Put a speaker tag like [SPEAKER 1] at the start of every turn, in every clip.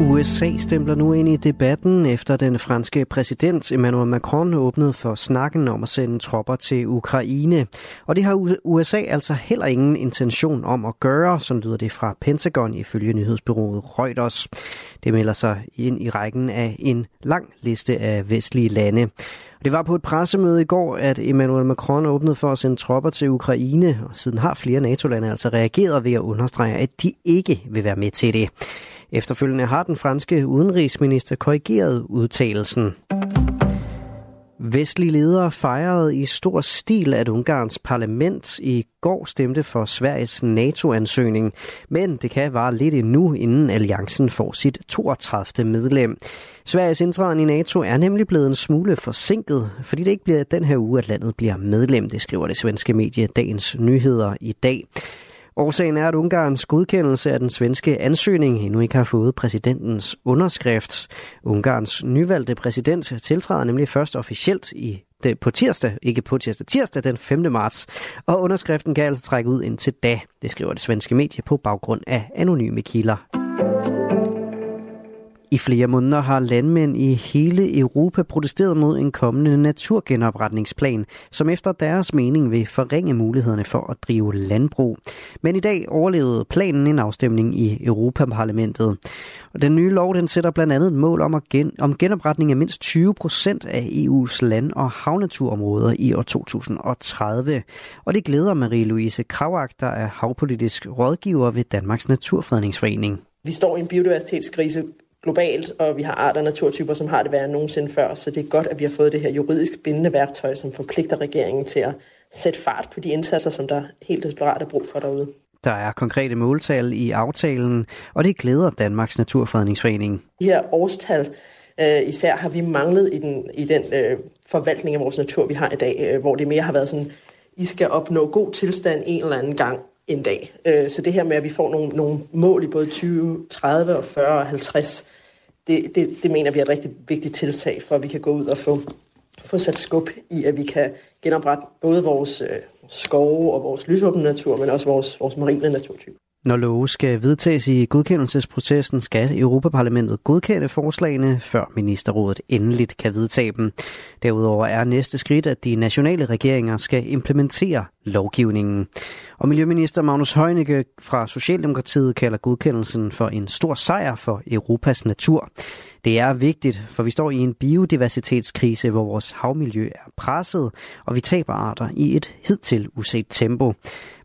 [SPEAKER 1] USA stempler nu ind i debatten efter den franske præsident Emmanuel Macron åbnede for snakken om at sende tropper til Ukraine. Og det har USA altså heller ingen intention om at gøre, som lyder det fra Pentagon ifølge nyhedsbyrået Reuters. Det melder sig ind i rækken af en lang liste af vestlige lande. Det var på et pressemøde i går, at Emmanuel Macron åbnede for at sende tropper til Ukraine, og siden har flere NATO-lande altså reageret ved at understrege, at de ikke vil være med til det. Efterfølgende har den franske udenrigsminister korrigeret udtalelsen. Vestlige ledere fejrede i stor stil, at Ungarns parlament i går stemte for Sveriges NATO-ansøgning, men det kan vare lidt endnu, inden alliancen får sit 32. medlem. Sveriges indtræden i NATO er nemlig blevet en smule forsinket, fordi det ikke bliver den her uge, at landet bliver medlem, det skriver det svenske medie Dagens Nyheder i dag. Årsagen er, at Ungarns godkendelse af den svenske ansøgning endnu ikke har fået præsidentens underskrift. Ungarns nyvalgte præsident tiltræder nemlig først officielt i det, på tirsdag, ikke på tirsdag, tirsdag den 5. marts, og underskriften kan altså trække ud indtil da, det skriver det svenske medie på baggrund af anonyme kilder. I flere måneder har landmænd i hele Europa protesteret mod en kommende naturgenopretningsplan, som efter deres mening vil forringe mulighederne for at drive landbrug. Men i dag overlevede planen en afstemning i Europaparlamentet. Og den nye lov den sætter blandt andet et mål om, at gen, om genopretning af mindst 20 procent af EU's land- og havnaturområder i år 2030. Og det glæder Marie-Louise Kravak, der er havpolitisk rådgiver ved Danmarks Naturfredningsforening.
[SPEAKER 2] Vi står i en biodiversitetskrise globalt, og vi har arter og naturtyper, som har det værre end nogensinde før. Så det er godt, at vi har fået det her juridisk bindende værktøj, som forpligter regeringen til at sætte fart på de indsatser, som der helt desperat er brug for derude.
[SPEAKER 1] Der er konkrete måltal i aftalen, og det glæder Danmarks Naturfredningsforening.
[SPEAKER 2] De her årstal øh, især har vi manglet i den, i den øh, forvaltning af vores natur, vi har i dag, øh, hvor det mere har været sådan, I skal opnå god tilstand en eller anden gang en dag. Øh, så det her med, at vi får nogle, nogle mål i både 20, 30 og 40 og 50, det, det, det mener vi er et rigtig vigtigt tiltag, for at vi kan gå ud og få, få sat skub i, at vi kan genoprette både vores øh, skove og vores lysåbne natur, men også vores, vores marine naturtype.
[SPEAKER 1] Når love skal vedtages i godkendelsesprocessen, skal Europaparlamentet godkende forslagene, før ministerrådet endeligt kan vedtage dem. Derudover er næste skridt, at de nationale regeringer skal implementere lovgivningen. Og Miljøminister Magnus Heunicke fra Socialdemokratiet kalder godkendelsen for en stor sejr for Europas natur. Det er vigtigt, for vi står i en biodiversitetskrise, hvor vores havmiljø er presset, og vi taber arter i et hidtil uset tempo.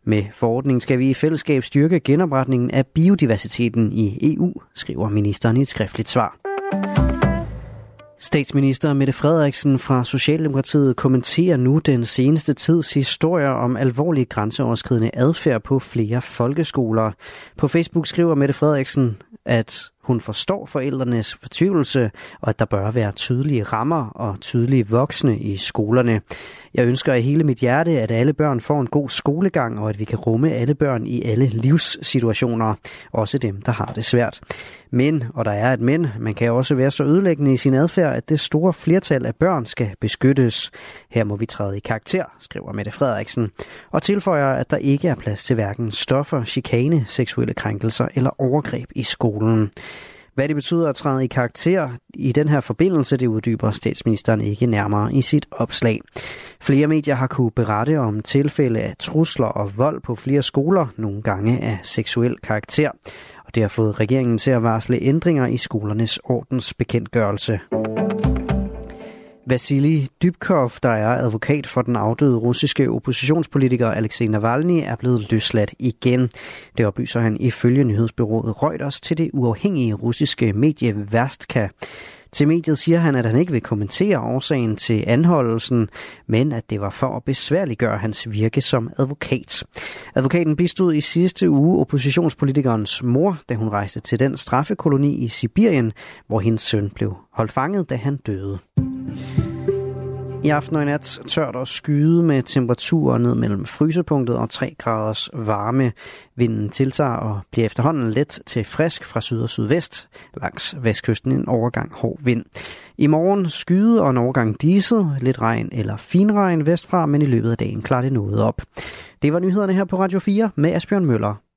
[SPEAKER 1] Med forordningen skal vi i fællesskab styrke genopretningen af biodiversiteten i EU, skriver ministeren i et skriftligt svar. Statsminister Mette Frederiksen fra Socialdemokratiet kommenterer nu den seneste tids historier om alvorlig grænseoverskridende adfærd på flere folkeskoler. På Facebook skriver Mette Frederiksen, at hun forstår forældrenes fortvivlelse, og at der bør være tydelige rammer og tydelige voksne i skolerne. Jeg ønsker af hele mit hjerte, at alle børn får en god skolegang, og at vi kan rumme alle børn i alle livssituationer, også dem, der har det svært. Men, og der er et men, man kan også være så ødelæggende i sin adfærd, at det store flertal af børn skal beskyttes. Her må vi træde i karakter, skriver Mette Frederiksen, og tilføjer, at der ikke er plads til hverken stoffer, chikane, seksuelle krænkelser eller overgreb i skolen. Hvad det betyder at træde i karakter i den her forbindelse, det uddyber statsministeren ikke nærmere i sit opslag. Flere medier har kunne berette om tilfælde af trusler og vold på flere skoler, nogle gange af seksuel karakter. Og det har fået regeringen til at varsle ændringer i skolernes ordensbekendtgørelse. Vasili Dybkov, der er advokat for den afdøde russiske oppositionspolitiker Alexei Navalny, er blevet løsladt igen. Det oplyser han ifølge nyhedsbyrået Reuters til det uafhængige russiske medie Verstka. Til mediet siger han, at han ikke vil kommentere årsagen til anholdelsen, men at det var for at besværliggøre hans virke som advokat. Advokaten bistod i sidste uge oppositionspolitikernes mor, da hun rejste til den straffekoloni i Sibirien, hvor hendes søn blev holdt fanget, da han døde. I aften og i nat tørt og skyde med temperaturer ned mellem frysepunktet og 3 graders varme. Vinden tiltager og bliver efterhånden let til frisk fra syd og sydvest. Langs vestkysten en overgang hård vind. I morgen skyde og en overgang diset, lidt regn eller finregn vestfra, men i løbet af dagen klarer det noget op. Det var nyhederne her på Radio 4 med Asbjørn Møller.